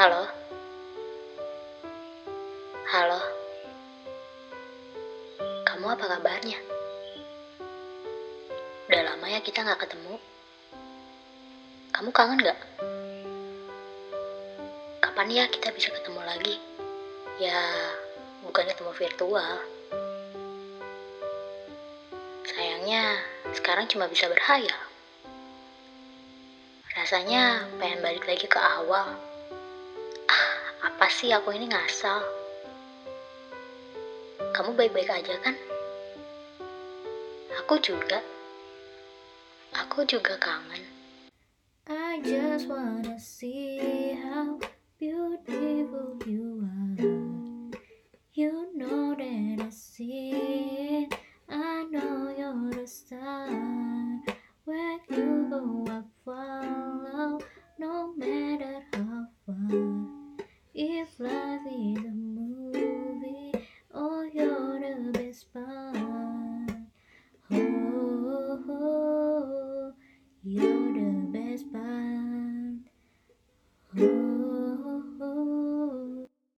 Halo? Halo? Kamu apa kabarnya? Udah lama ya kita nggak ketemu. Kamu kangen nggak? Kapan ya kita bisa ketemu lagi? Ya, bukan ketemu virtual. Sayangnya, sekarang cuma bisa berhayal. Rasanya pengen balik lagi ke awal. Sih aku ini ngasal? Kamu baik-baik aja kan? Aku juga. Aku juga kangen. I just wanna see how see the movie Oh, you're the best part Oh, oh you're the best part Oh.